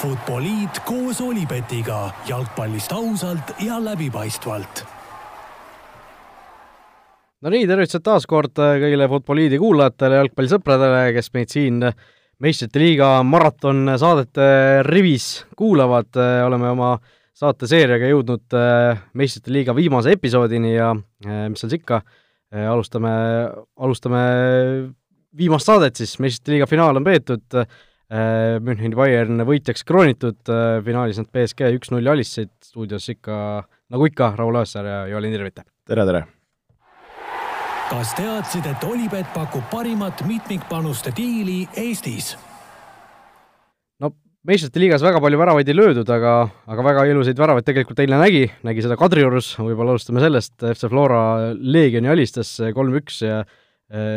Futboliit koos Olipetiga jalgpallist ausalt ja läbipaistvalt. no nii, tervitused taas kord kõigile Futboliidi kuulajatele, jalgpallisõpradele, kes meid siin meistrite liiga maratonsaadete rivis kuulavad, oleme oma saateseeriaga jõudnud meistrite liiga viimase episoodini ja mis seal siis ikka, alustame, alustame viimast saadet siis, meistrite liiga finaal on peetud, Müncheni Bayern võitjaks kroonitud, finaalis nad BSG üks-null alistasid, stuudios ikka, nagu ikka, Raul Õissaar ja Joel Indirvite. tere, tere! kas teadsid, et Olipet pakub parimat mitmikpanuste diili Eestis? no meistrite liigas väga palju väravaid ei löödud, aga, aga väga ilusaid väravaid tegelikult eile nägi, nägi seda Kadriorus, võib-olla alustame sellest, FC Flora Leegioni alistas kolm-üks ja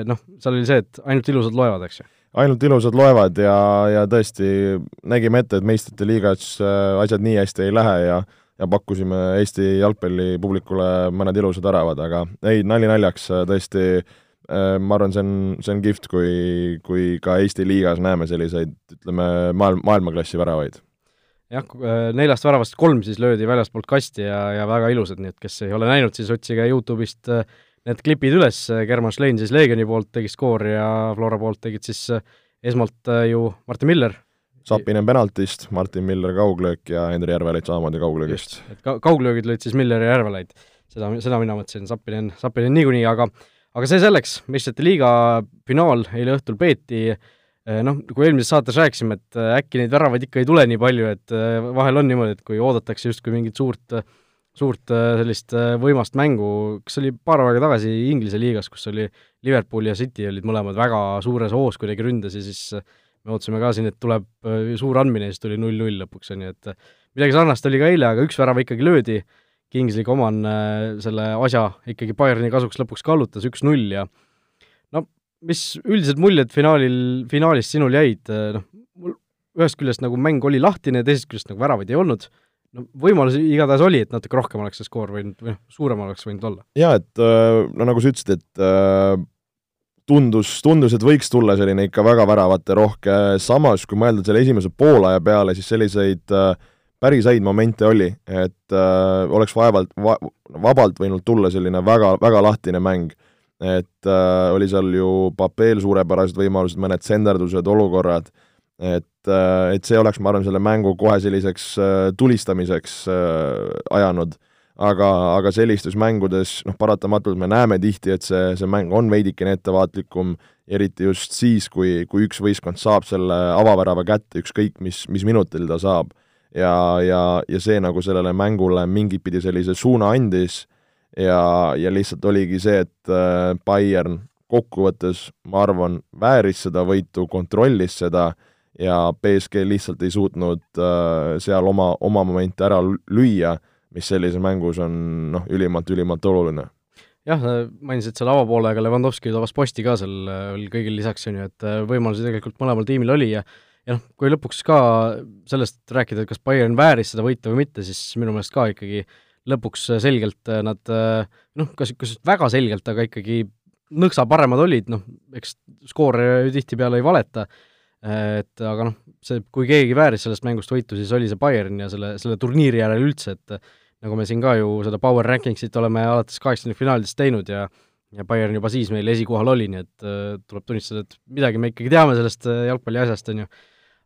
noh, seal oli see, et ainult ilusad loevad, eks ju ainult ilusad loevad ja, ja tõesti nägime ette, et meistrite liigas asjad nii hästi ei lähe ja ja pakkusime Eesti jalgpallipublikule mõned ilusad väravad, aga ei, nali naljaks, tõesti ma arvan, see on, see on kihvt, kui, kui ka Eesti liigas näeme selliseid, ütleme, maailm, maailmaklassi väravaid. jah, neljast väravast kolm siis löödi väljaspoolt kasti ja, ja väga ilusad, nii et kes ei ole näinud, siis otsige Youtube'ist need klipid üles, German Schlein siis Leegioni poolt tegi skoori ja Flora poolt tegid siis esmalt ju Martin Miller Sapinen penaltist, Martin Miller kauglöök ja Henri Järvelaid samamoodi kauglöögist. et ka-, kauglöögid lõid siis Miller ja Järvelaid. seda, seda mina mõtlesin, Sapinen, Sapinen niikuinii, aga aga see selleks, meistrite liiga finaal eile õhtul peeti, noh, kui eelmises saates rääkisime, et äkki neid väravaid ikka ei tule nii palju, et vahel on niimoodi, et kui oodatakse justkui mingit suurt suurt sellist võimast mängu, kas oli paar aega tagasi Inglise liigas, kus oli Liverpool ja City olid mõlemad väga suures hoos kuidagi ründas ja siis me ootasime ka siin, et tuleb suur andmine ja siis tuli null-null lõpuks, on ju, et midagi sarnast oli ka eile, aga üks värav ikkagi löödi, Kingsley Coman selle asja ikkagi Bayerni kasuks lõpuks kallutas, üks-null ja no mis üldised muljed finaalil, finaalist sinul jäid, noh, ühest küljest nagu mäng oli lahtine ja teisest küljest nagu väravaid ei olnud, no võimalus igatahes oli, et natuke rohkem oleks see skoor võinud, või noh, suurem oleks võinud olla. jaa, et no nagu sa ütlesid, et tundus, tundus, et võiks tulla selline ikka väga väravaterohke, samas kui mõelda selle esimese poolaja peale, siis selliseid äh, päris häid momente oli, et äh, oleks vaevalt va,, vabalt võinud tulla selline väga, väga lahtine mäng. et äh, oli seal ju Papeel suurepärased võimalused, mõned senderdused, olukorrad, et äh,, et see oleks, ma arvan, selle mängu kohe selliseks äh, tulistamiseks äh, ajanud. Aga, aga sellistes mängudes noh, paratamatult me näeme tihti, et see, see mäng on veidikene ettevaatlikum, eriti just siis, kui, kui üks võistkond saab selle avavärava kätte, ükskõik mis, mis minutil ta saab. ja, ja, ja see nagu sellele mängule mingit pidi sellise suuna andis. Ja, ja lihtsalt oligi see, et äh, Bayern kokkuvõttes, ma arvan, vääris seda võitu, kontrollis seda ja BSG lihtsalt ei suutnud äh, seal oma, oma momente ära lüüa mis sellises mängus on noh, ülimalt, ülimalt oluline. jah, mainisid seal avapoolega, Levandovski tabas posti ka seal veel kõigil lisaks, on ju, et võimalusi tegelikult mõlemal tiimil oli ja ja noh, kui lõpuks ka sellest rääkida, et kas Bayern vääris seda võita või mitte, siis minu meelest ka ikkagi lõpuks selgelt nad noh, kas, kas väga selgelt, aga ikkagi nõksa paremad olid, noh, eks skoor tihtipeale ei valeta, et aga noh, see, kui keegi vääris sellest mängust võitu, siis oli see Bayern ja selle, selle turniiri järel üldse, et nagu me siin ka ju seda power rankingsit oleme alates kaheksakümnendfinaalidest teinud ja ja Bayern juba siis meil esikohal oli, nii et äh, tuleb tunnistada, et midagi me ikkagi teame sellest äh, jalgpalli asjast, on ju.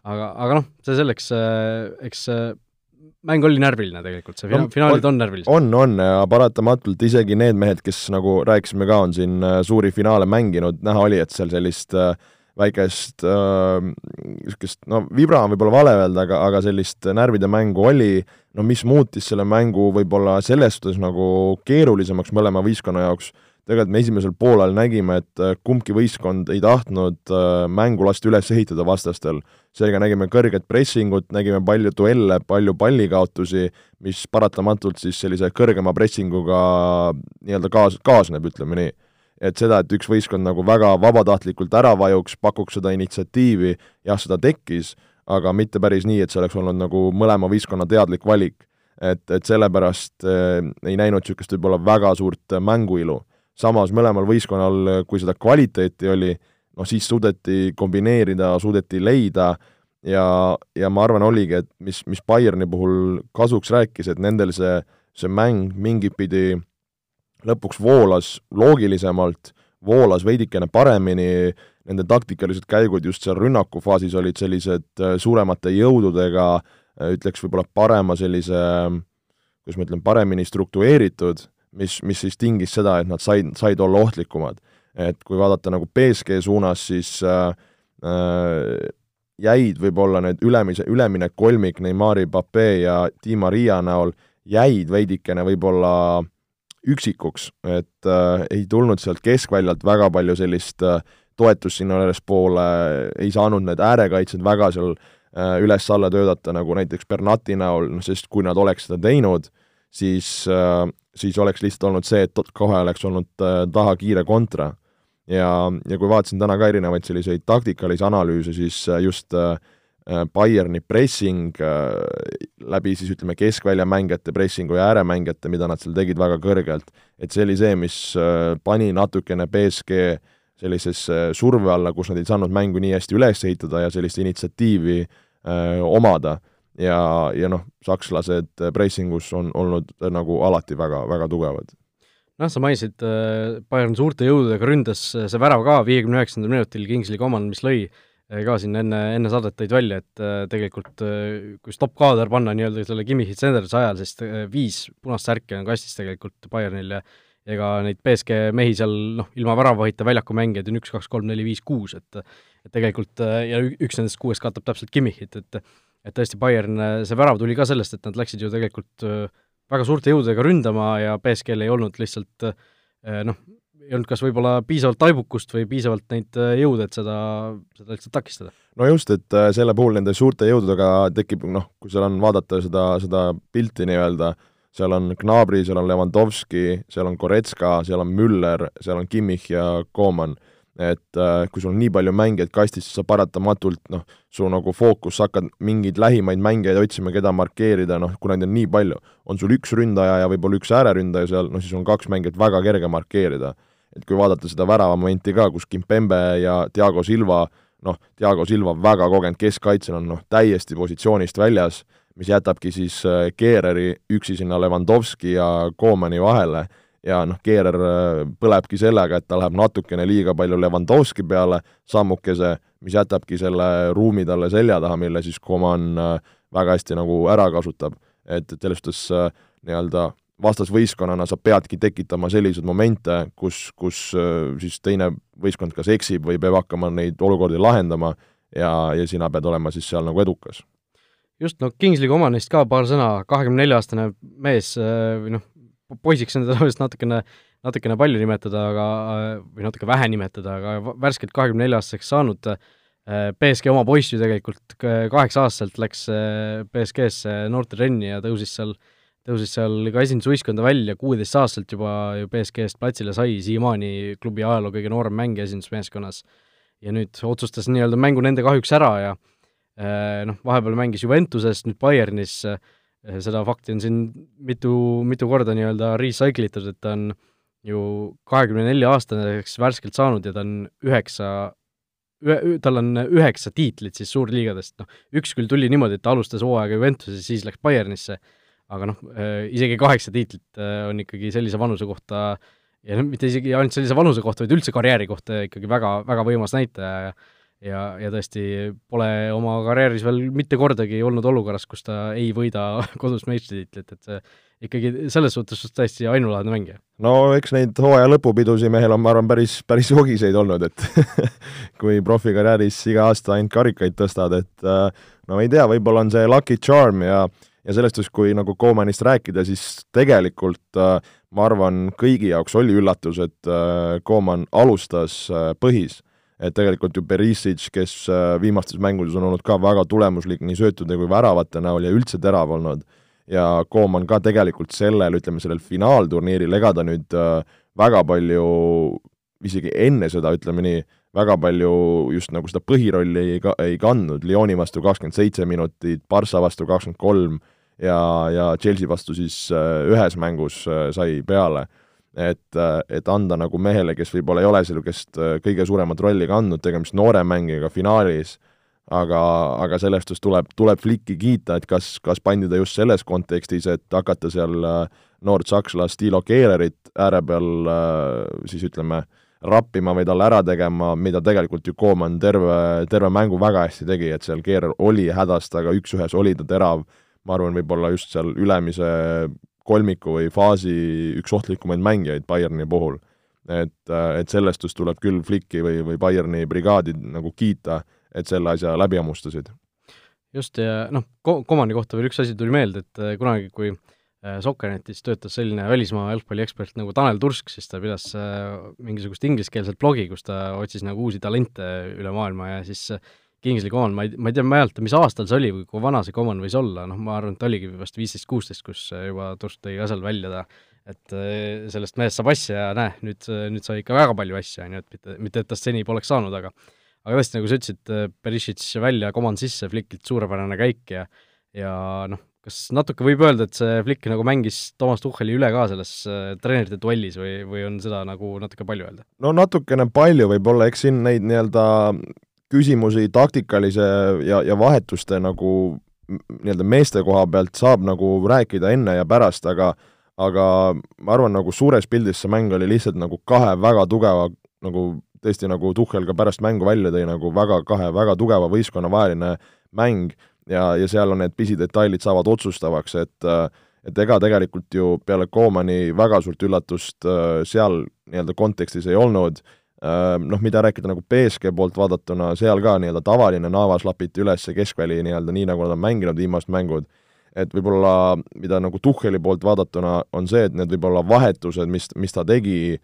aga, aga noh, see selleks äh,, eks äh, mäng oli närviline tegelikult, see fina-, no, finaalid on närvilised. on, on paratamatult isegi need mehed, kes nagu rääkisime ka, on siin äh, suuri finaale mänginud, näha oli, et seal sellist äh, väikest niisugust äh,, no vibra on võib-olla vale öelda, aga, aga sellist närvide mängu oli, no mis muutis selle mängu võib-olla selles suhtes nagu keerulisemaks mõlema võistkonna jaoks, tegelikult me esimesel poolel nägime, et kumbki võistkond ei tahtnud äh, mängu lasta üles ehitada vastastel. seega nägime kõrget pressingut, nägime palju duelle, palju pallikaotusi, mis paratamatult siis sellise kõrgema pressinguga nii-öelda kaas-, kaasneb, ütleme nii et seda, et üks võistkond nagu väga vabatahtlikult ära vajuks, pakuks seda initsiatiivi, jah, seda tekkis, aga mitte päris nii, et see oleks olnud nagu mõlema võistkonna teadlik valik. et, et sellepärast äh, ei näinud niisugust võib-olla väga suurt mänguilu. samas mõlemal võistkonnal, kui seda kvaliteeti oli, noh siis suudeti kombineerida, suudeti leida ja, ja ma arvan, oligi, et mis, mis Bayerni puhul kasuks rääkis, et nendel see, see mäng mingit pidi lõpuks voolas loogilisemalt, voolas veidikene paremini, nende taktikalised käigud just seal rünnakufaasis olid sellised äh, suuremate jõududega, äh, ütleks võib-olla parema sellise, kuidas ma ütlen, paremini struktureeritud, mis, mis siis tingis seda, et nad said, said olla ohtlikumad. et kui vaadata nagu BSG suunas, siis äh, äh, jäid võib-olla need ülemise, ülemine kolmik Neimari, Pape ja Di Maria näol jäid veidikene võib-olla üksikuks, et äh, ei tulnud sealt keskväljalt väga palju sellist äh, toetust sinna ülespoole, ei saanud need äärekaitsjad väga seal äh, üles-alla töötada, nagu näiteks Bernati näol, noh sest kui nad oleks seda teinud, siis äh,, siis oleks lihtsalt olnud see, et kohe oleks olnud äh, taha kiire kontra. ja, ja kui vaatasin täna ka erinevaid selliseid taktikalisi analüüse, siis äh, just äh, Bayerni pressing äh, läbi siis ütleme, keskväljamängijate pressingu ja ääremängijate, mida nad seal tegid väga kõrgelt, et see oli see, mis äh, pani natukene BSG sellisesse surve alla, kus nad ei saanud mängu nii hästi üles ehitada ja sellist initsiatiivi öö, omada. ja, ja noh, sakslased pressingus on olnud nagu alati väga, väga tugevad noh, sa mainisid, Bayern suurte jõududega ründas, see värav ka viiekümne üheksandal minutil Kingsley Coman, mis lõi äh, ka siin enne, enne saadet tõid välja, et äh, tegelikult äh, kui stopp-kaader panna nii-öelda selle Kimmichi Sendersi ajal, äh, viis punast särki on kastis tegelikult Bayernil ja ega neid BSG mehi seal noh, ilma väravahita väljaku mängijaid on üks, kaks, kolm, neli, viis, kuus, et et tegelikult ja üks nendest kuuest katab täpselt Kimmichit, et et tõesti, Bayern, see värav tuli ka sellest, et nad läksid ju tegelikult väga suurte jõududega ründama ja BSG-l ei olnud lihtsalt noh, ei olnud kas võib-olla piisavalt taibukust või piisavalt neid äh, jõude, et seda, seda lihtsalt takistada? no just, et äh, selle puhul nende suurte jõududega tekib noh, kui seal on vaadata seda, seda pilti nii-öelda, seal on Gnabry, seal on Levanovski, seal on Goretska, seal on Müller, seal on Kimmich ja Koman. et äh, kui sul on nii palju mängijaid kastis, siis sa paratamatult noh, su nagu fookus, sa hakkad mingeid lähimaid mängijaid otsima, keda markeerida, noh, kuna neid on nii palju, on sul üks ründaja ja võib-olla üks ääreründaja seal, noh siis on kaks mängijat väga kerge markeerida et kui vaadata seda väravamomenti ka, kus Kimpembe ja Diego Silva, noh, Diego Silva väga kogenud keskkaitsjana on noh, täiesti positsioonist väljas, mis jätabki siis äh, Keereri üksi sinna Levandovski ja Koomani vahele ja noh, Keerer äh, põlebki sellega, et ta läheb natukene liiga palju Levandovski peale, sammukese, mis jätabki selle ruumi talle selja taha, mille siis Koman äh, väga hästi nagu ära kasutab. et, et selles suhtes nii-öelda vastasvõistkonnana sa peadki tekitama selliseid momente, kus, kus äh, siis teine võistkond kas eksib või peab hakkama neid olukordi lahendama ja, ja sina pead olema siis seal nagu edukas. just, no Kingsley Comanist ka paar sõna, kahekümne nelja aastane mees äh, või noh, poisiks on teda vist natukene, natukene palju nimetada, aga, või natuke vähe nimetada, aga värskelt kahekümne nelja aastaseks saanud BSG oma poiss ju tegelikult kaheksa-aastaselt läks BSG-sse noortetrenni ja tõusis seal äh, tõusis seal ka esindusvõistkonda välja, kuueteistaastaselt juba ju BSG-st platsile sai, siiamaani klubi ajaloo kõige noorem mängija esindusmeeskonnas. ja nüüd otsustas nii-öelda mängu nende kahjuks ära ja eh, noh, vahepeal mängis Juventuses, nüüd Bayernis, eh, seda fakti on siin mitu, mitu korda nii-öelda recycle itud, et ta on ju kahekümne nelja aastaseks värskelt saanud ja ta on üheksa ühe, tal on üheksa tiitlit siis suurliigadest, noh, üks küll tuli niimoodi, et ta alustas hooaega Juventuses, siis läks Bayernisse aga noh, äh, isegi kaheksa tiitlit äh, on ikkagi sellise vanuse kohta ja noh, mitte isegi ainult sellise vanuse kohta, vaid üldse karjääri kohta ikkagi väga, väga võimas näitaja ja ja, ja tõesti pole oma karjääris veel mitte kordagi olnud olukorras, kus ta ei võida kodus meistritiitlit, et see ikkagi selles suhtes täiesti ainulaadne mängija. no eks neid hooaja lõpupidusi mehel on, ma arvan, päris, päris jogiseid olnud, et kui profikarjääris iga aasta ainult karikaid tõstad, et äh, no ma ei tea, võib-olla on see lucky charm ja ja sellest just, kui nagu Komanist rääkida, siis tegelikult äh, ma arvan, kõigi jaoks oli üllatus, et äh, Koman alustas äh, põhis. et tegelikult ju Perisic, kes äh, viimastes mängudes on olnud ka väga tulemuslik nii söötude kui väravate näol ja üldse terav olnud, ja Koman ka tegelikult sellel, ütleme sellel finaalturniiril, ega ta nüüd äh, väga palju isegi enne seda, ütleme nii, väga palju just nagu seda põhirolli ei ka-, ei kandnud, Lyoni vastu kakskümmend seitse minutit, Barca vastu kakskümmend kolm, ja, ja Chelsea vastu siis äh, ühes mängus äh, sai peale. et, äh, et anda nagu mehele, kes võib-olla ei ole niisugust kõige suuremat rolli kandnud, tegemist noore mängijaga finaalis, aga, aga sellest just tuleb, tuleb Flicki kiita, et kas, kas pandi ta just selles kontekstis, et hakata seal noort sakslast Tilo Keelerit ääre peal siis ütleme, rappima või talle ära tegema, mida tegelikult ju Koeman terve, terve mängu väga hästi tegi, et seal Keerer oli hädast, aga üks-ühes oli ta terav, ma arvan, võib-olla just seal ülemise kolmiku või faasi üks ohtlikumaid mängijaid Bayerni puhul. et, et sellest just tuleb küll Flicki või, või Bayerni brigaadi nagu kiita, et selle asja läbi hammustasid. just, ja noh, Komani kohta veel üks asi tuli meelde, et äh, kunagi, kui äh, Sokkernetis töötas selline välismaa jalgpalliekspert nagu Tanel Tursk, siis ta pidas äh, mingisugust ingliskeelset blogi, kus ta otsis nagu uusi talente üle maailma ja siis Kingsley Coman, ma ei, ma ei tea mäleta, mis aastal see oli või kui vana see Coman võis olla, noh, ma arvan, et oligi vast viisteist-kuusteist, kus juba Tursk tõi ka seal välja ta, et eh, sellest mehest saab asja ja näe, nüüd, nüüd sai ikka väga palju asja, on ju, et mitte, mitte et tast seni poleks saanud, aga aga tõesti, nagu sa ütlesid, Perisic välja, Coman sisse, Flickilt suurepärane käik ja ja noh, kas natuke võib öelda, et see Flick nagu mängis Toomas Tuhheli üle ka selles äh, treenerite duellis või, või on seda nagu natuke palju öelda? no natukene palju võib-olla, eks siin neid nii-öelda küsimusi taktikalise ja, ja vahetuste nagu nii-öelda meeste koha pealt saab nagu rääkida enne ja pärast, aga aga ma arvan, nagu suures pildis see mäng oli lihtsalt nagu kahe väga tugeva, nagu tõesti, nagu Tuhhel ka pärast mängu välja tõi, nagu väga kahe väga tugeva võistkonna vaheline mäng ja, ja seal on need pisidetailid saavad otsustavaks, et et ega tegelikult ju peale Koomani väga suurt üllatust äh, seal nii-öelda kontekstis ei olnud noh, mida rääkida nagu BSG poolt vaadatuna, seal ka nii-öelda tavaline naavas lapiti üles keskväli nii-öelda nii, nagu nad on mänginud viimased mängud, et võib-olla mida nagu Tuhheli poolt vaadatuna, on see, et need võib-olla vahetused, mis, mis ta tegi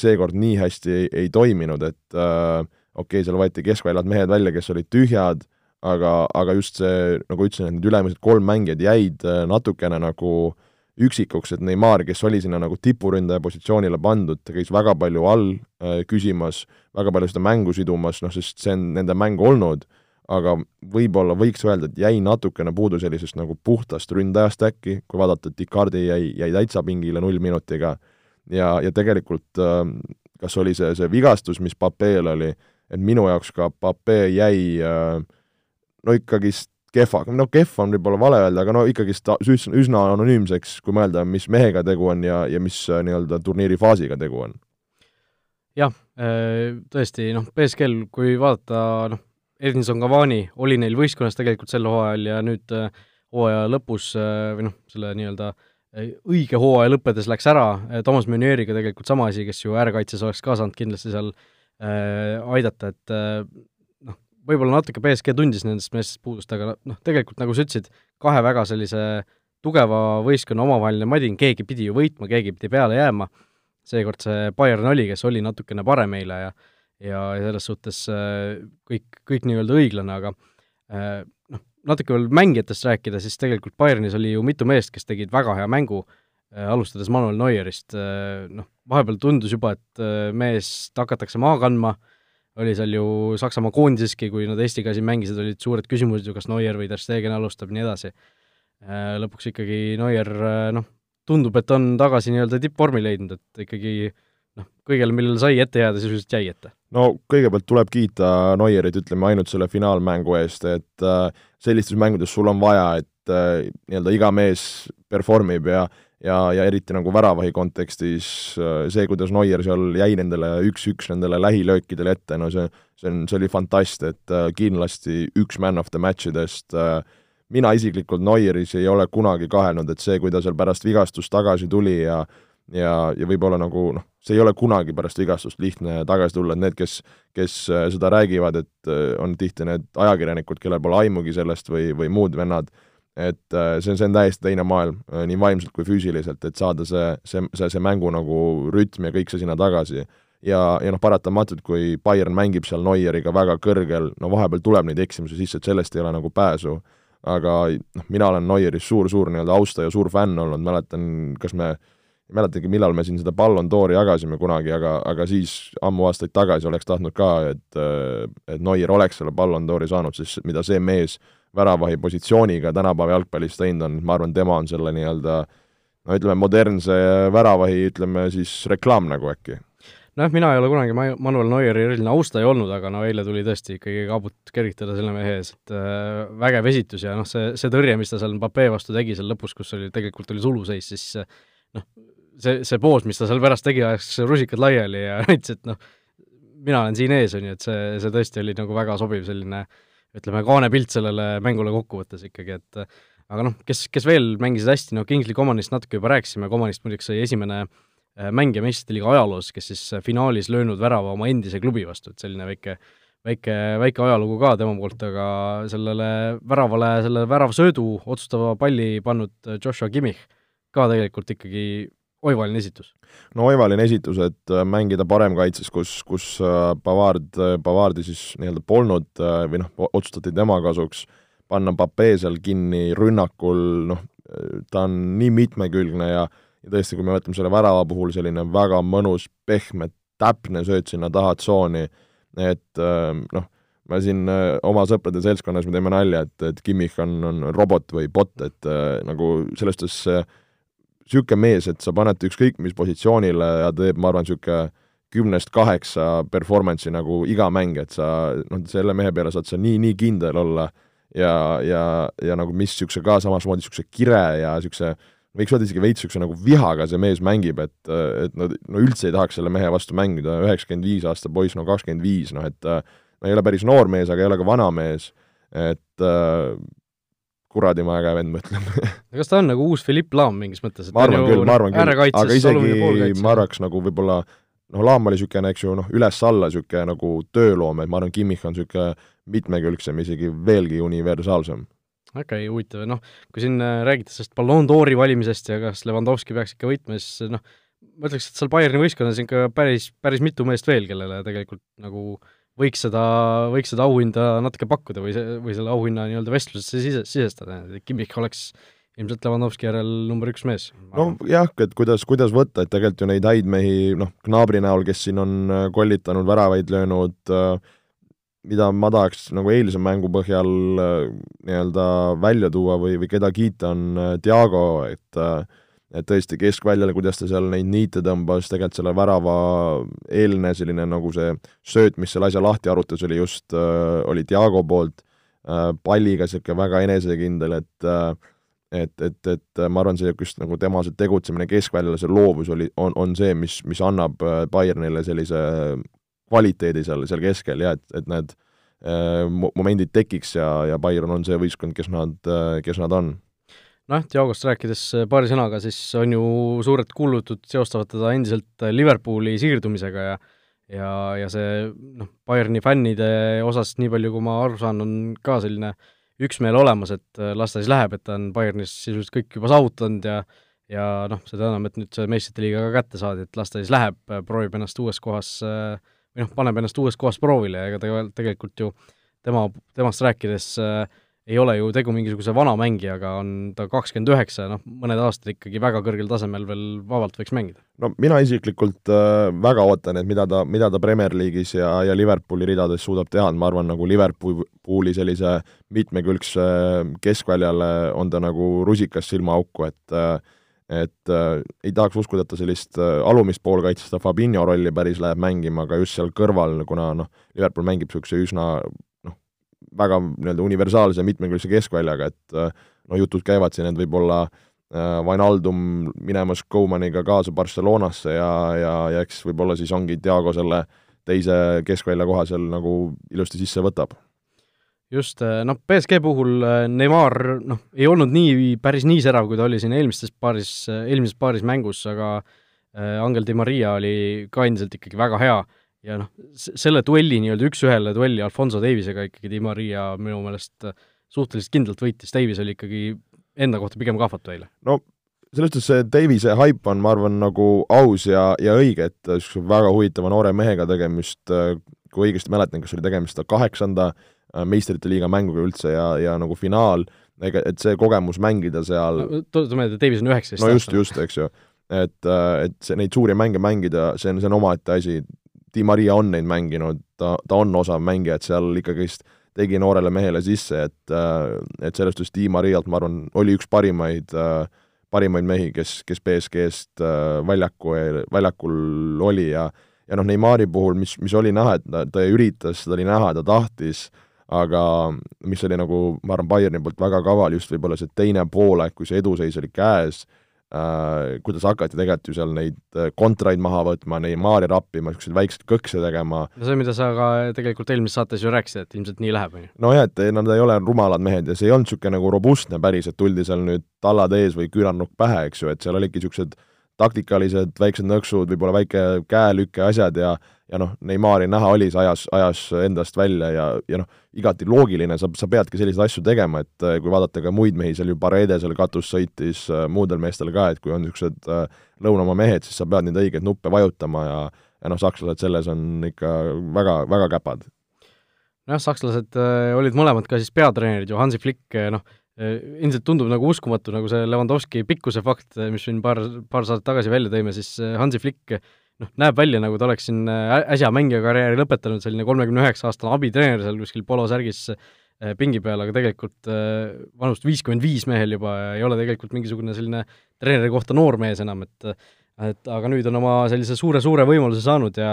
seekord nii hästi ei, ei toiminud, et okei okay,, seal võeti keskväljalt mehed välja, kes olid tühjad, aga, aga just see, nagu ütlesin, et need ülemised kolm mängijat jäid natukene nagu äh, üksikuks, et Neimar, kes oli sinna nagu tipuründaja positsioonile pandud, ta käis väga palju all äh, küsimas, väga palju seda mängu sidumas, noh, sest see on nende mäng olnud, aga võib-olla võiks öelda, et jäi natukene puudu sellisest nagu puhtast ründajast äkki, kui vaadata, et Icardi jäi, jäi täitsa pingile null minutiga. Ja, ja tegelikult äh, kas oli see, see vigastus, mis Papeel oli, et minu jaoks ka Papee jäi äh, no ikkagist kehva, no kehv on võib-olla vale öelda, aga no ikkagist üsna, anonüümseks, kui mõelda, mis mehega tegu on ja, ja mis äh, nii-öelda turniiri faasiga tegu on. jah, äh, tõesti, noh, BSG-l, kui vaadata, noh, Edinson Cavani oli neil võistkonnas tegelikult sel hooajal ja nüüd äh, hooaja lõpus või noh, selle nii-öelda õige hooaja lõppedes läks ära, Toomas Meunieriga tegelikult sama asi, kes ju äärekaitses oleks ka saanud kindlasti seal äh, aidata, et äh, võib-olla natuke BSG tundis nendest meestest puudust, aga noh, tegelikult nagu sa ütlesid, kahe väga sellise tugeva võistkonna omavaheline madin, keegi pidi ju võitma, keegi pidi peale jääma, seekord see Bayern oli, kes oli natukene parem eile ja ja selles suhtes äh, kõik, kõik nii-öelda õiglane, aga äh, noh, natuke veel mängijatest rääkida, siis tegelikult Bayernis oli ju mitu meest, kes tegid väga hea mängu, äh, alustades Manuel Neuerist, noh, vahepeal tundus juba, et meest hakatakse maha kandma, oli seal ju Saksamaa koondiseski, kui nad Eestiga siin mängisid, olid suured küsimused ju, kas Neuer või Ter Stegen alustab ja nii edasi. Äh, lõpuks ikkagi Neuer äh, noh, tundub, et on tagasi nii-öelda tippvormi leidnud, et ikkagi noh, kõigele, millele sai ette jääda, sisuliselt jäi ette. no kõigepealt tuleb kiita Neuerit, ütleme ainult selle finaalmängu eest, et äh, sellistes mängudes sul on vaja, et äh, nii-öelda iga mees performib ja ja, ja eriti nagu väravahi kontekstis äh, see, kuidas Neuer seal jäi nendele üks-üks nendele lähilöökidele ette, no see, see on, see oli fantast, et äh, kindlasti üks man of the match idest äh, mina isiklikult Neueris ei ole kunagi kahelnud, et see, kui ta seal pärast vigastust tagasi tuli ja ja, ja võib-olla nagu noh, see ei ole kunagi pärast vigastust lihtne tagasi tulla, et need, kes, kes seda räägivad, et on tihti need ajakirjanikud, kellel pole aimugi sellest või, või muud vennad, et äh, see see on täiesti teine maailm, äh, nii vaimselt kui füüsiliselt, et saada see, see, see, see mängu nagu rütm ja kõik see sinna tagasi. ja, ja noh, paratamatult, kui Bayern mängib seal Neueriga väga kõrgel, no vahepeal tuleb neid eksimusi sisse, et sellest ei ole nagu pääsu, aga noh, mina olen Neuerist suur-suur nii-öelda austaja, suur fänn olnud, mäletan, kas me ei mäletagi, millal me siin seda Ballon d'Ori jagasime kunagi, aga, aga siis ammu aastaid tagasi oleks tahtnud ka, et et Neuer oleks selle Ballon d'Ori saanud, sest mida see mees väravahi positsiooniga tänapäeva jalgpallis teinud on, ma arvan, tema on selle nii-öelda no ütleme, modernse väravahi, ütleme siis reklaam nagu äkki. nojah, mina ei ole kunagi Manuel Neueri eriline austaja olnud, aga no eile tuli tõesti ikkagi kaabut kergitada selle mehe ees, et äh, vägev esitus ja noh, see, see tõrje, mis ta seal Mbappé vastu tegi seal lõpus, kus oli, tegelikult oli suluseis, siis noh, see, see poos, mis ta seal pärast tegi, ajas rusikad laiali ja näitas, et noh, mina olen siin ees, on ju, et see, see tõesti oli nagu väga sobiv selline ütleme, kaanepilt sellele mängule kokkuvõttes ikkagi, et aga noh, kes, kes veel mängisid hästi, no Kingsley Comanist natuke juba rääkisime, Comanist muideks sai esimene äh, mängija meistrite liiga ajaloos, kes siis äh, finaalis löönud värava oma endise klubi vastu, et selline väike väike, väike ajalugu ka tema poolt, aga sellele väravale, selle väravsöödu otsustava palli pannud Joshua Kimmich ka tegelikult ikkagi oivaline esitus. no oivaline esitus, et mängida paremkaitses, kus, kus Bavard, Bavardi siis nii-öelda polnud või noh, otsustati tema kasuks äh, panna Pape seal kinni rünnakul, noh, ta on nii mitmekülgne ja ja tõesti, kui me võtame selle värava puhul, selline väga mõnus, pehme, täpne sööt sinna taha tsooni, et noh, me siin oma sõprade seltskonnas me teeme nalja, et, et Kimmich on, on robot või bot, et nagu selles suhtes niisugune mees, et sa paned ükskõik mis positsioonile ja teeb, ma arvan, niisugune kümnest kaheksa performance'i nagu iga mäng, et sa noh, selle mehe peale saad sa nii, nii kindel olla ja, ja, ja nagu mis niisuguse ka samasmoodi niisuguse kire ja niisuguse võiks öelda isegi veits niisuguse nagu vihaga see mees mängib, et, et no, no üldse ei tahaks selle mehe vastu mängida, üheksakümmend viis aasta poiss, no kakskümmend viis, noh et no ei ole päris noor mees, aga ei ole ka vana mees, et äh, kuradi ma äge vend, ma ütlen kas ta on nagu uus Philipp Laam mingis mõttes? ma arvan küll, ma arvan küll, aga isegi ma arvaks nagu võib-olla noh, Laam oli niisugune, eks ju, noh, üles-alla niisugune nagu tööloom, et ma arvan, Kimmich on niisugune mitmekülgsem, isegi veelgi universaalsem. okei okay,, huvitav, noh, kui siin äh, räägite sellest Ballon d'Ori valimisest ja kas Levanovski peaks ikka võitma, siis noh, ma ütleks, et seal Bayerni võistkonnas ikka päris, päris mitu meest veel, kellele tegelikult nagu võiks seda, võiks seda auhinda natuke pakkuda või see, või selle auhinna nii-öelda vestlusesse sise, sisestada, et Kimmich oleks ilmselt Levanovski järel number üks mees. nojah, et kuidas, kuidas võtta, et tegelikult ju neid häid mehi, noh, Gnabri näol, kes siin on äh, kollitanud, väravaid löönud äh,, mida ma tahaks nagu eilse mängu põhjal äh, nii-öelda välja tuua või, või keda kiita, on Diago, et äh, et tõesti keskväljale, kuidas ta seal neid niite tõmbas, tegelikult selle värava eelne selline nagu see sööt, mis selle asja lahti arutas, oli just, oli Diago poolt, palliga niisugune väga enesekindel, et et, et, et ma arvan, see just nagu tema see tegutsemine keskväljal, see loovus oli, on, on see, mis, mis annab Bayernile sellise kvaliteedi seal, seal keskel ja et, et need äh, momendid tekiks ja, ja Bayern on see võistkond, kes nad äh,, kes nad on. Noh, Diagost rääkides äh, paari sõnaga, siis on ju suured kuulutud seostavad teda endiselt Liverpooli siirdumisega ja ja, ja see noh, Bayerni fännide osas, nii palju kui ma aru saan, on ka selline üksmeel olemas, et äh, las ta siis läheb, et ta on Bayernis sisuliselt kõik juba saavutanud ja ja noh, seda enam, et nüüd see meistrite liiga ka kätte saadi, et las ta siis läheb, proovib ennast uues kohas äh, või noh, paneb ennast uues kohas proovile ja ega ta tegelikult ju tema, temast rääkides äh, ei ole ju tegu mingisuguse vana mängijaga, on ta kakskümmend üheksa, noh, mõned aastad ikkagi väga kõrgel tasemel veel vabalt võiks mängida. no mina isiklikult äh, väga ootan, et mida ta, mida ta Premier League'is ja, ja Liverpooli ridades suudab teha, et ma arvan, nagu Liverpooli sellise mitmekülgse keskväljale on ta nagu rusikas silmaauku, et äh, et äh, ei tahaks uskuda, et ta sellist äh, alumist poolkaitse, seda Fabinho rolli päris läheb mängima, aga just seal kõrval, kuna noh, Liverpool mängib niisuguse üsna väga nii-öelda universaalse mitmekülgse keskväljaga, et äh, no jutud käivad siin, et võib-olla äh, Vainaldum minemas Koumaniga kaasa Barcelonasse ja, ja, ja eks võib-olla siis ongi Diago selle teise keskvälja koha seal nagu ilusti sisse võtab. Just, äh, noh, BSG puhul äh, Neimar noh, ei olnud nii, päris nii särav, kui ta oli siin eelmistes paaris, äh, eelmises paaris mängus, aga Angel Di Maria oli ka endiselt ikkagi väga hea ja noh, selle duelli, nii-öelda üks-ühele duelli Alfonso Davisega ikkagi Di Maria minu meelest suhteliselt kindlalt võitis, Davis oli ikkagi enda kohta pigem kahvatu eile. no selles suhtes see Davise haip on, ma arvan, nagu aus ja, ja õige, et niisuguse väga huvitava noore mehega tegemist, kui õigesti mäletan, kas oli tegemist kaheksanda Äh, meistrite liiga mänguga üldse ja, ja nagu finaal, ega et see kogemus mängida seal no, tuletan meelde, et Davis on üheksateist no just, just, eks ju. et, äh, et see, neid suuri mänge mängida, see on, see on omaette asi, Di Maria on neid mänginud, ta, ta on osav mängija, et seal ikkagist tegi noorele mehele sisse, et, äh, et selles suhtes Di Marialt, ma arvan, oli üks parimaid, parimaid mehi, kes, kes BSG-st väljaku, väljakul oli ja ja noh, Neimari puhul, mis, mis oli näha, et ta, ta üritas, seda oli näha, ta tahtis, aga mis oli nagu, ma arvan, Bayerni poolt väga kaval, just võib-olla see teine poolaeg, kui see eduseis oli käes äh,, kuidas hakati tegelikult ju seal neid äh, kontraid maha võtma, Neimari rappima, niisuguseid väikseid kõkse tegema. no see, mida sa ka tegelikult eelmises saates ju rääkisid, et ilmselt nii läheb, on ju. nojah, et nad ei ole rumalad mehed ja see ei olnud niisugune nagu robustne päris, et tuldi seal nüüd tallad ees või küünarnukk pähe, eks ju, et seal olidki niisugused taktikalised väiksed nõksud, võib-olla väike käelüke asjad ja ja noh, Neimari näha oli, see ajas, ajas endast välja ja, ja noh, igati loogiline, sa, sa peadki selliseid asju tegema, et äh, kui vaadata ka muid mehi, seal ju Parede seal katus sõitis äh, muudel meestel ka, et kui on niisugused äh, lõunamaa mehed, siis sa pead neid õigeid nuppe vajutama ja ja noh, sakslased selles on ikka väga, väga käpad. nojah, sakslased olid mõlemad ka siis peatreenerid ju, Hansi Flick, noh, ilmselt tundub nagu uskumatu, nagu see Lewandowski pikkuse fakt, mis siin paar, paar saadet tagasi välja tõime, siis Hansi Flick noh, näeb välja, nagu ta oleks siin äsja mängijakarjääri lõpetanud, selline kolmekümne üheksa aastane abitreener seal kuskil polosärgis pingi peal, aga tegelikult vanust viiskümmend viis mehel juba ei ole tegelikult mingisugune selline treeneri kohta noor mees enam, et et aga nüüd on oma sellise suure-suure võimaluse saanud ja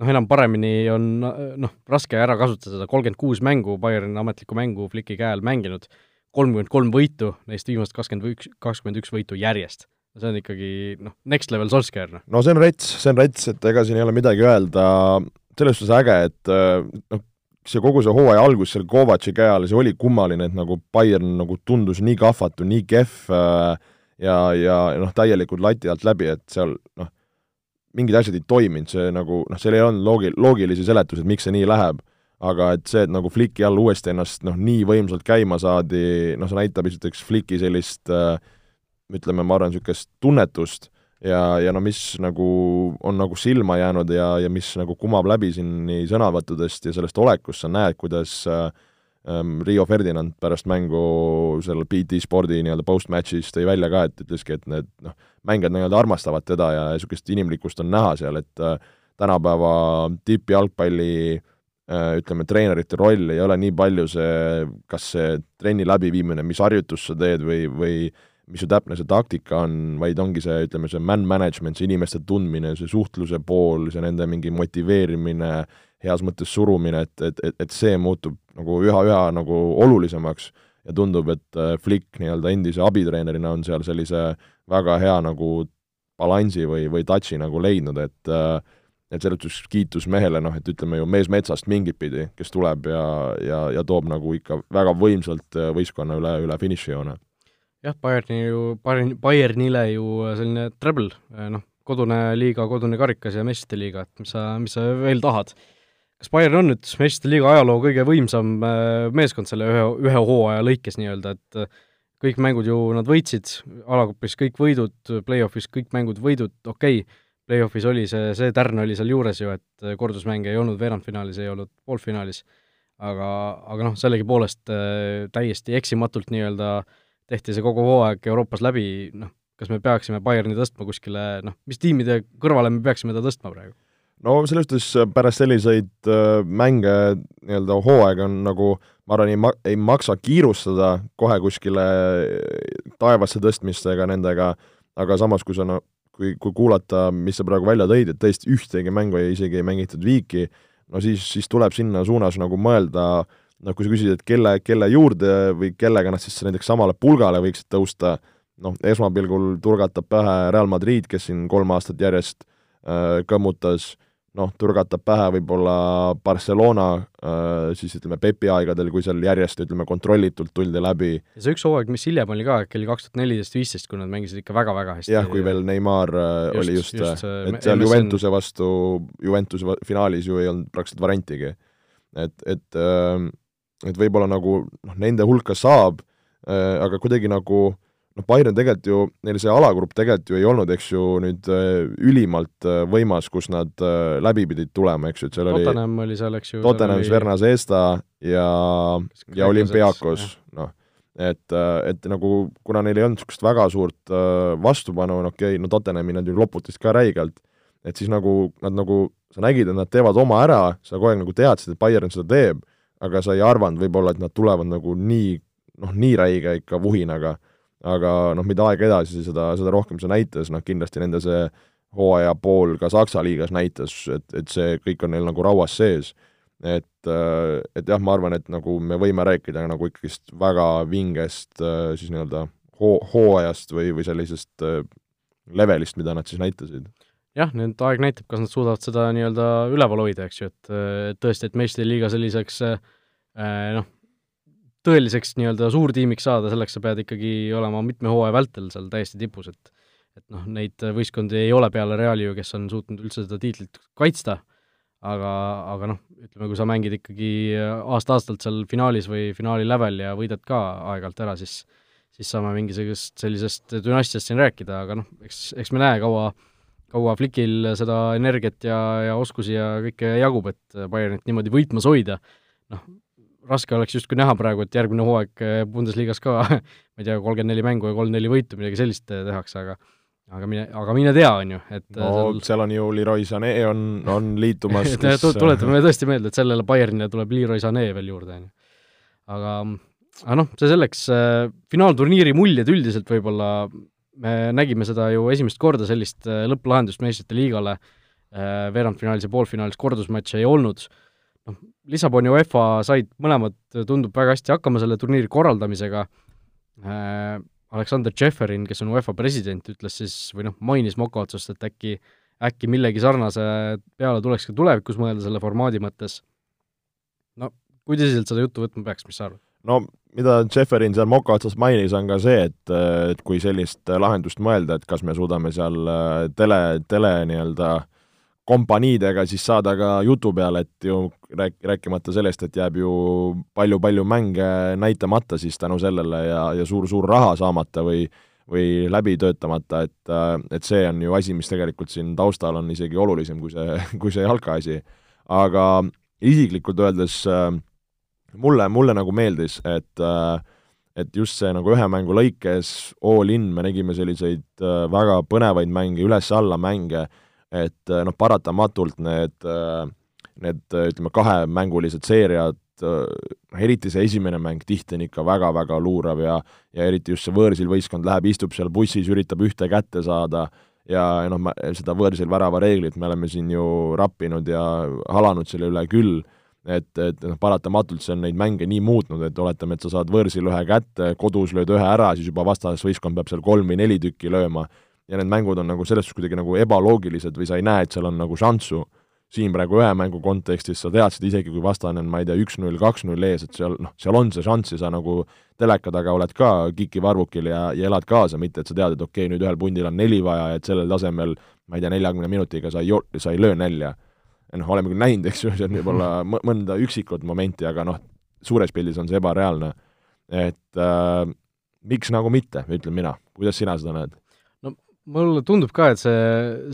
noh, enam paremini on noh, raske ära kasutada seda, kolmkümmend kuus mängu, Bayerni ametlikku mängu Flicki käe all mänginud, kolmkümmend kolm võitu, neist viimased kakskümmend üks, kakskümmend üks võitu järjest see on ikkagi noh, next level Solskjaer, noh. no see on rets, see on rets, et ega siin ei ole midagi öelda, selles suhtes äge, et äh, noh, see kogu see hooaja algus seal Kovatši käe all, see oli kummaline, et nagu Bayern nagu tundus nii kahvatu, nii kehv äh, ja, ja noh, täielikult lati alt läbi, et seal noh, mingid asjad ei toiminud, see nagu noh, seal ei olnud loogi-, loogilisi seletusi, et miks see nii läheb, aga et see, et nagu Flicki all uuesti ennast noh, nii võimsalt käima saadi, noh, see näitab esiteks Flicki sellist äh, ütleme, ma arvan, niisugust tunnetust ja, ja no mis nagu on nagu silma jäänud ja, ja mis nagu kumab läbi siin nii sõnavõttudest ja sellest olekust, sa näed, kuidas äh, Rio Ferdinand pärast mängu seal BT spordi nii-öelda post-match'is tõi välja ka, et ütleski, et need noh, mängijad nii-öelda armastavad teda ja niisugust inimlikkust on näha seal, et äh, tänapäeva tippjalgpalli äh, ütleme, treenerite roll ei ole nii palju see, kas see trenni läbiviimine, mis harjutust sa teed või, või mis su täpne see taktika on, vaid ongi see, ütleme, see man management, see inimeste tundmine, see suhtluse pool, see nende mingi motiveerimine, heas mõttes surumine, et, et, et, et see muutub nagu üha-üha nagu olulisemaks ja tundub, et äh, Flick nii-öelda endise abitreenerina on seal sellise väga hea nagu balansi või, või touch'i nagu leidnud, et äh, et selles suhtes kiitus mehele, noh, et ütleme ju mees metsast mingit pidi, kes tuleb ja, ja, ja toob nagu ikka väga võimsalt äh, võistkonna üle, üle finišijoone jah, Bayerni ju, Bayern, Bayernile ju selline treble, noh, kodune liiga, kodune karikas ja meistrite liiga, et mis sa, mis sa veel tahad. kas Bayern on nüüd meistrite liiga ajaloo kõige võimsam äh, meeskond selle ühe, ühe hooaja lõikes nii-öelda, et äh, kõik mängud ju nad võitsid, alagupis kõik võidud, play-off'is kõik mängud võidud, okei okay,, play-off'is oli see, see tärn oli seal juures ju, et äh, kordusmänge ei olnud veerandfinaalis, ei olnud poolfinaalis, aga, aga noh, sellegipoolest täiesti eksimatult nii-öelda äh, tehti see kogu hooaeg Euroopas läbi, noh, kas me peaksime Bayerni tõstma kuskile, noh, mis tiimide kõrvale me peaksime ta tõstma praegu? no selles suhtes äh, pärast selliseid äh, mänge nii-öelda hooaega on nagu ma arvan, ei ma-, ei maksa kiirustada kohe kuskile äh, taevasse tõstmistega nendega, aga samas, kui sa no kui, kui kuulata, mis sa praegu välja tõid, et tõesti ühtegi mängu ei, isegi ei mängitud viiki, no siis, siis tuleb sinna suunas nagu mõelda äh, noh, kui sa küsid, et kelle, kelle juurde või kellega nad siis näiteks samale pulgale võiksid tõusta, noh, esmapilgul turgatab pähe Real Madrid, kes siin kolm aastat järjest äh, kõmmutas, noh, turgatab pähe võib-olla Barcelona äh, siis ütleme, Pepi aegadel, kui seal järjest, ütleme, kontrollitult tuldi läbi. ja see üks hooaeg, mis hiljem oli ka, äkki oli kaks tuhat neliteist, viisteist, kui nad mängisid ikka väga-väga hästi. jah, kui veel Neimar äh, just, oli just, just, et seal MSN... Juventuse vastu, Juventuse finaalis ju ei olnud praktiliselt variantigi. et, et äh, et võib-olla nagu noh, nende hulka saab äh,, aga kuidagi nagu noh, Bayern tegelikult ju, neil see alagrupp tegelikult ju ei olnud, eks ju, nüüd äh, ülimalt äh, võimas, kus nad äh, läbi pidid tulema, eks ju, et seal oli Tottenham oli seal, eks ju Tottenham, Sverna Zesta ja, ja Olümpiakos, noh. et, äh, et nagu kuna neil ei olnud niisugust väga suurt äh, vastupanu, no okei okay,, no Tottenhami nad ju loputasid ka räigelt, et siis nagu nad nagu, sa nägid, et nad teevad oma ära, sa kogu aeg nagu teadsid, et Bayern seda teeb aga sa ei arvanud võib-olla, et nad tulevad nagu nii, noh, nii räige ikka vuhinaga, aga noh, mida aeg edasi, seda, seda rohkem see näitas, noh kindlasti nende see hooaja pool ka Saksa liigas näitas, et, et see kõik on neil nagu rauas sees. et, et jah, ma arvan, et nagu me võime rääkida nagu ikkagist väga vingest siis nii-öelda hoo-, hooajast või, või sellisest levelist, mida nad siis näitasid jah, nüüd aeg näitab, kas nad suudavad seda nii-öelda üleval hoida, eks ju, et tõesti, et meistrite liiga selliseks noh, tõeliseks nii-öelda suurtiimiks saada, selleks sa pead ikkagi olema mitme hooaja vältel seal täiesti tipus, et et noh, neid võistkondi ei ole peale Reali ju, kes on suutnud üldse seda tiitlit kaitsta, aga, aga noh, ütleme, kui sa mängid ikkagi aasta-aastalt seal finaalis või finaali lävel ja võidad ka aeg-ajalt ära, siis siis saame mingisugust sellisest dünastiast siin rääkida, aga noh, eks, eks me näe, kaua kaua Flickil seda energiat ja, ja oskusi ja kõike jagub, et Bayernit niimoodi võitmas hoida, noh, raske oleks justkui näha praegu, et järgmine hooaeg Bundesliga-s ka ma ei tea, kolmkümmend neli mängu ja kolm-neli võitu, midagi sellist eh, tehakse, aga aga mine, aga mine tea, on ju, et no seal, seal on ju Leroy Sané on, on liitumas kes... tuletame tõesti meelde, et sellele Bayernile tuleb Leroy Sané veel juurde, on ju. aga, aga noh, see selleks, finaalturniiri muljed üldiselt võib-olla, me nägime seda ju esimest korda, sellist lõpplahendust meistrite liigale, veerandfinaalis ja poolfinaalis kordusmatše ei olnud, noh, Lissabon ja UEFA said mõlemad, tundub, väga hästi hakkama selle turniiri korraldamisega äh,, Aleksander Tšeferin, kes on UEFA president, ütles siis, või noh, mainis moka otsast, et äkki, äkki millegi sarnase peale tuleks ka tulevikus mõelda selle formaadi mõttes. no kui tõsiselt seda juttu võtma peaks, mis sa arvad? No mida Tšeferin seal moka otsas mainis, on ka see, et, et kui sellist lahendust mõelda, et kas me suudame seal äh, tele, tele nii-öelda äh, kompaniidega siis saada ka jutu peale, et ju rääk-, rääkimata sellest, et jääb ju palju-palju mänge näitamata siis tänu sellele ja, ja suur-suur raha saamata või või läbi töötamata, et, et see on ju asi, mis tegelikult siin taustal on isegi olulisem kui see, kui see jalkaasi. aga isiklikult öeldes mulle, mulle nagu meeldis, et et just see nagu ühe mängu lõikes all in me nägime selliseid väga põnevaid mänge, üles-alla mänge, et äh, noh, paratamatult need, äh, need äh, ütleme, kahemängulised seeriad, eriti see esimene mäng tihti on ikka väga-väga luurav ja ja eriti just see võõrsil võistkond läheb, istub seal bussis, üritab ühte kätte saada ja noh, seda võõrsil värava reeglit me oleme siin ju rappinud ja halanud selle üle küll, et, et noh, paratamatult see on neid mänge nii muutnud, et oletame, et sa saad võõrsil ühe kätte, kodus lööd ühe ära, siis juba vastasvõistkond peab seal kolm või neli tükki lööma ja need mängud on nagu selles suhtes kuidagi nagu ebaloogilised või sa ei näe, et seal on nagu šanssu. siin praegu ühe mängu kontekstis sa teadsid isegi, kui vastane on, ma ei tea, üks-null, kaks-null ees, et seal noh, seal on see šanss ja sa nagu teleka taga oled ka kikivarvukil ja, ja elad kaasa, mitte et sa tead, et okei okay,, nüüd ühel pundil on neli vaja ja et sellel tasemel ma ei tea, neljakümne minutiga sa ei, sa ei löö nälja. Noh, oleme küll näinud, eks ju, on võib-olla mõnda üksikut momenti, aga noh, suures pildis on see ebareaalne. et äh, miks nagu mitte, ütlen mina, kuidas sina seda näed? mulle tundub ka, et see,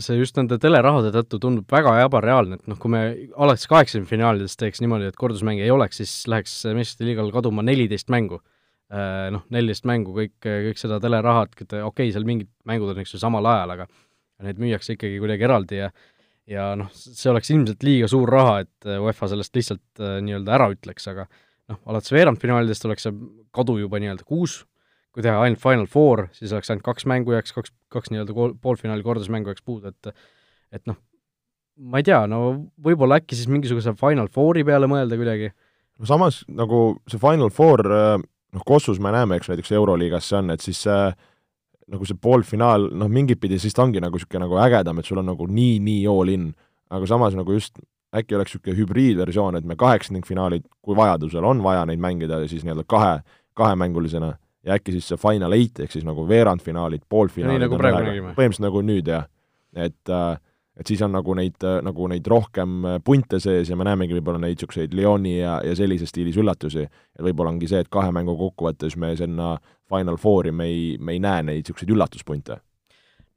see just nende telerahade tõttu tundub väga ebareaalne, et noh, kui me alates kaheksakümnefinaalides teeks niimoodi, et kordusmänge ei oleks, siis läheks meistrite liigal kaduma neliteist mängu. Äh, noh, neliteist mängu, kõik, kõik seda telerahad, okei okay,, seal mingid mängud on, eks ju, samal ajal, aga need müüakse ikkagi kuidagi eraldi ja ja noh, see oleks ilmselt liiga suur raha, et UEFA sellest lihtsalt äh, nii-öelda ära ütleks, aga noh, alates veerandfinaalidest oleks see kadu juba nii-öelda kuus kui teha ainult Final Four, siis oleks ainult kaks mängu jääks, kaks, kaks nii-öelda poolfinaali kordusmängu jääks puudu, et et noh, ma ei tea, no võib-olla äkki siis mingisuguse Final Fouri peale mõelda kuidagi. no samas nagu see Final Four, noh, Kossus me näeme, eks näiteks Euroliigas see on, et siis see nagu see poolfinaal, noh, mingit pidi siis ta ongi nagu niisugune nagu ägedam, et sul on nagu nii, nii all in, aga samas nagu just äkki oleks niisugune hübriidversioon, et me kaheksandikfinaalid, kui vajadusel on vaja neid mängida, siis nii-öelda kahe, kahemängulisena ja äkki siis see final eight ehk siis nagu veerandfinaalid, poolfinaalid nii nagu praegu nägime. põhimõtteliselt nagu nüüd jah, et äh, et siis on nagu neid, äh, nagu neid rohkem äh, punte sees ja me näemegi võib-olla neid niisuguseid Lyoni ja, ja sellises stiilis üllatusi. et võib-olla ongi see, et kahe mängu kokkuvõttes me sinna Final Fouri me ei, me ei näe neid niisuguseid üllatuspunte.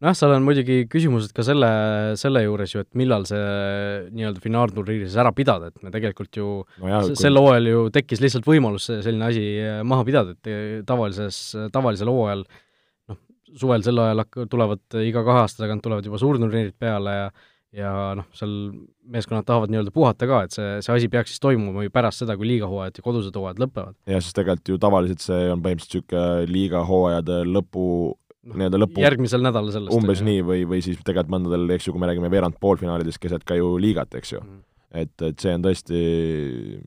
Nojah, seal on muidugi küsimused ka selle, selle juures ju, et millal see nii-öelda finaalturniiri siis ära pidada, et me tegelikult ju no kui... sel hooajal ju tekkis lihtsalt võimalus selline asi äh, maha pidada, et äh, tavalises, tavalisel hooajal suvel sel ajal hak-, tulevad iga kahe aasta tagant tulevad juba suurturniirid peale ja ja noh, seal meeskonnad tahavad nii-öelda puhata ka, et see, see asi peaks siis toimuma ju pärast seda, kui liigahooajad ja kodused hooajad lõpevad. jah, sest tegelikult ju tavaliselt see on põhimõtteliselt niisugune liigahooajade lõpu noh, nii-öelda lõpu järgmisel nädalal sellest. umbes nii või, või siis tegelikult mõndadel, eks ju, kui me räägime veerand poolfinaalidest keset ka ju liigat, eks ju mm. et, et see on tõesti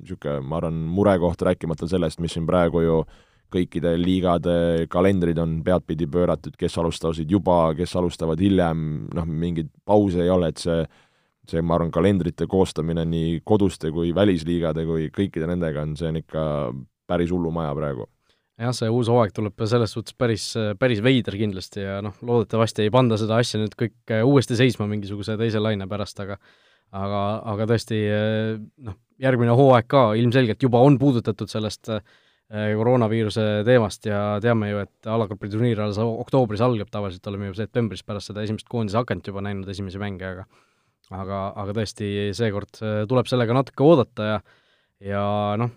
niisugune, ma arvan, murekoht, rääkimata sellest, mis siin praegu ju kõikide liigade kalendrid on peadpidi pööratud, kes alustasid juba, kes alustavad hiljem, noh, mingeid pause ei ole, et see see, ma arvan, kalendrite koostamine nii koduste kui välisliigade kui kõikide nendega on, see on ikka päris hullumaja praegu. Jah, see uus hooaeg tuleb selles suhtes päris, päris veider kindlasti ja noh, loodetavasti ei panda seda asja nüüd kõik uuesti seisma mingisuguse teise laine pärast, aga aga, aga tõesti noh, järgmine hooaeg ka ilmselgelt juba on puudutatud sellest äh, koroonaviiruse teemast ja teame ju, et alagrupiturniir alles oktoobris algab, tavaliselt oleme ju septembris pärast seda esimest koondise akent juba näinud esimesi mänge, aga aga, aga tõesti, seekord äh, tuleb sellega natuke oodata ja ja noh,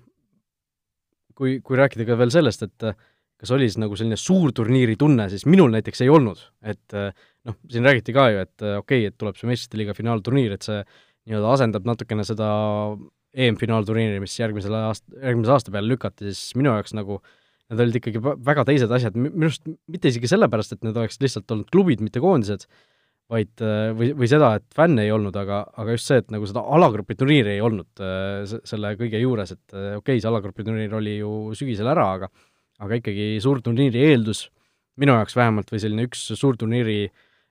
kui, kui rääkida ka veel sellest, et äh, kas oli siis nagu selline suurturniiri tunne, siis minul näiteks ei olnud, et äh, noh, siin räägiti ka ju, et okei okay,, et tuleb see meistrite liiga finaalturniir, et see nii-öelda asendab natukene seda EM-finaalturniiri, mis järgmisel aast-, järgmise aasta peale lükati, siis minu jaoks nagu need olid ikkagi väga teised asjad, minu arust mitte isegi sellepärast, et need oleks lihtsalt olnud klubid, mitte koondised, vaid äh, või, või seda, et fänne ei olnud, aga, aga just see, et nagu seda alagrupi turniiri ei olnud äh, selle kõige juures, et äh, okei okay,, see alagrupi turniir oli ju sügisel ära, aga aga ikkagi suurturniiri eeldus, minu jaoks vähemalt, või selline üks suurturniiri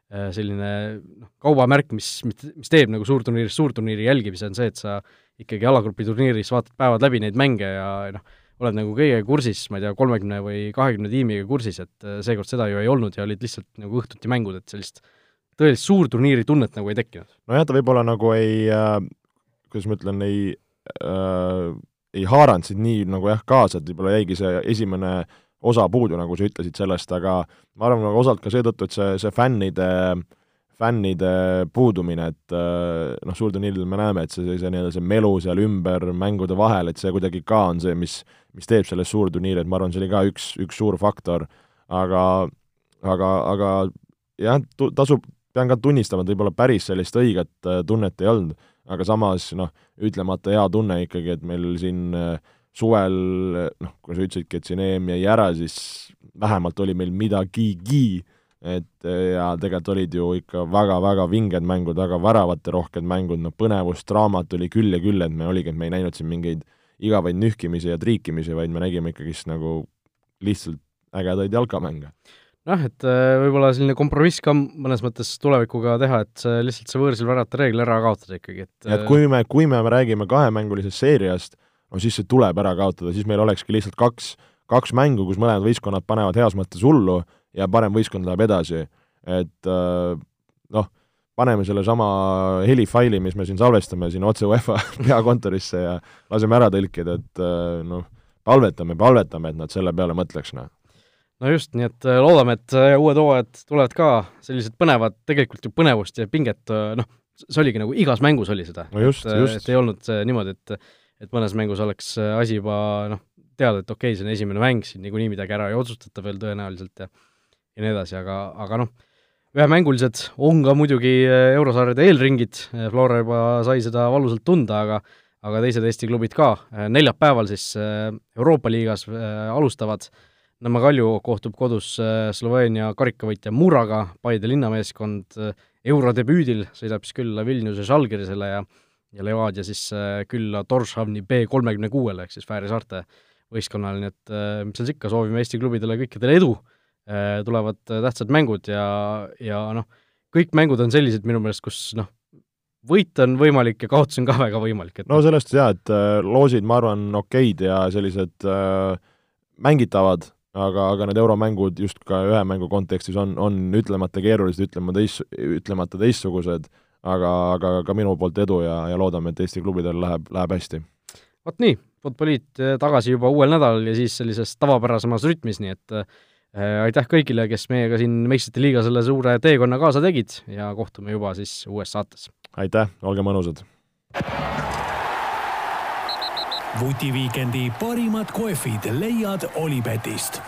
selline noh, kaubamärk, mis, mis, mis teeb nagu suurturniirist suurturniiri jälgimise, on see, et sa ikkagi alagrupi turniiris vaatad päevad läbi neid mänge ja noh, oled nagu kõigega kursis, ma ei tea, kolmekümne või kahekümne tiimiga kursis, et seekord seda ju ei olnud ja olid lihtsalt nagu õhtuti mängud, et sellist äh, tõelist suurturniiri tunnet nagu ei tekkinud. nojah, ta võib-olla nagu ei äh,, kuidas ma ütlen, ei äh, ei haaranud sind nii nagu jah, kaasa, et võib-olla jäigi see esimene osa puudu, nagu sa ütlesid sellest, aga ma arvan nagu osalt ka seetõttu, et see, see fännide, fännide puudumine, et äh, noh, suurturniiridel me näeme, et see, see nii-öelda see melu seal ümber mängude vahel, et see kuidagi ka on see, mis, mis teeb sellest suurturniiri, et ma arvan, see oli ka üks, üks suur faktor, aga aga, aga jah, tasub pean ka tunnistama, et võib-olla päris sellist õiget äh, tunnet ei olnud, aga samas noh, ütlemata hea tunne ikkagi, et meil siin äh, suvel noh, kui sa ütlesidki, et siin EM jäi ära, siis vähemalt oli meil midagigi, et ja tegelikult olid ju ikka väga-väga vinged mängud, väga väravaterohked mängud, noh põnevust, draamat oli küll ja küll, et me oligi, et me ei näinud siin mingeid igavaid nühkimisi ja triikimisi, vaid me nägime ikkagist nagu lihtsalt ägedaid jalkamänge. Noh, et äh, võib-olla selline kompromiss ka mõnes mõttes tulevikuga teha, et see lihtsalt see võõrsil värata reegel ära kaotada ikkagi, et et kui me, kui me räägime kahemängulisest seeriast, no siis see tuleb ära kaotada, siis meil olekski lihtsalt kaks, kaks mängu, kus mõlemad võistkonnad panevad heas mõttes hullu ja parem võistkond läheb edasi. et äh, noh, paneme sellesama helifaili, mis me siin salvestame siin otse UEFA peakontorisse ja laseme ära tõlkida, et äh, noh, palvetame, palvetame, et nad selle peale mõtleks, noh no just, nii et äh, loodame, et uued hooajad tulevad ka sellised põnevad, tegelikult ju põnevust ja pinget, noh, see oligi nagu igas mängus oli seda. no just. et ei olnud niimoodi, et et mõnes mängus oleks asi juba noh, teada, et okei okay,, see on esimene mäng, siin niikuinii midagi ära ei otsustata veel tõenäoliselt ja ja nii edasi, aga, aga noh, ühemängulised on ka muidugi eurosarjade eelringid, Flora juba sai seda valusalt tunda, aga aga teised Eesti klubid ka, neljapäeval siis Euroopa liigas alustavad äh, Nõmme Kalju kohtub kodus äh, Sloveenia karikavõitja Muraga, Paide linnameeskond äh, eurodebüüdil sõidab siis külla Vilniuse Žalgirisele ja ja Levadia siis äh, külla Torshavni B kolmekümne kuuele ehk siis Fääri saarte võistkonnale, nii et mis seal ikka, soovime Eesti klubidele kõikidele edu, tulevad tähtsad mängud ja, ja noh, kõik mängud on sellised minu meelest, kus noh, võit on võimalik ja kaotus on ka väga võimalik, et no sellest jaa, et loosid, ma arvan, okeid ja sellised äh, mängitavad, aga, aga need euromängud just ka ühe mängu kontekstis on, on ütlemata keerulised, ütlema teis-, ütlemata teistsugused, aga, aga ka minu poolt edu ja, ja loodame, et Eesti klubidel läheb, läheb hästi. vot nii, Futboliit eh, tagasi juba uuel nädalal ja siis sellises tavapärasemas rütmis, nii et äh, aitäh kõigile, kes meiega siin meistrite liiga selle suure teekonna kaasa tegid ja kohtume juba siis uues saates. aitäh, olge mõnusad! vutiviikendi parimad kohvid leiad Olipetist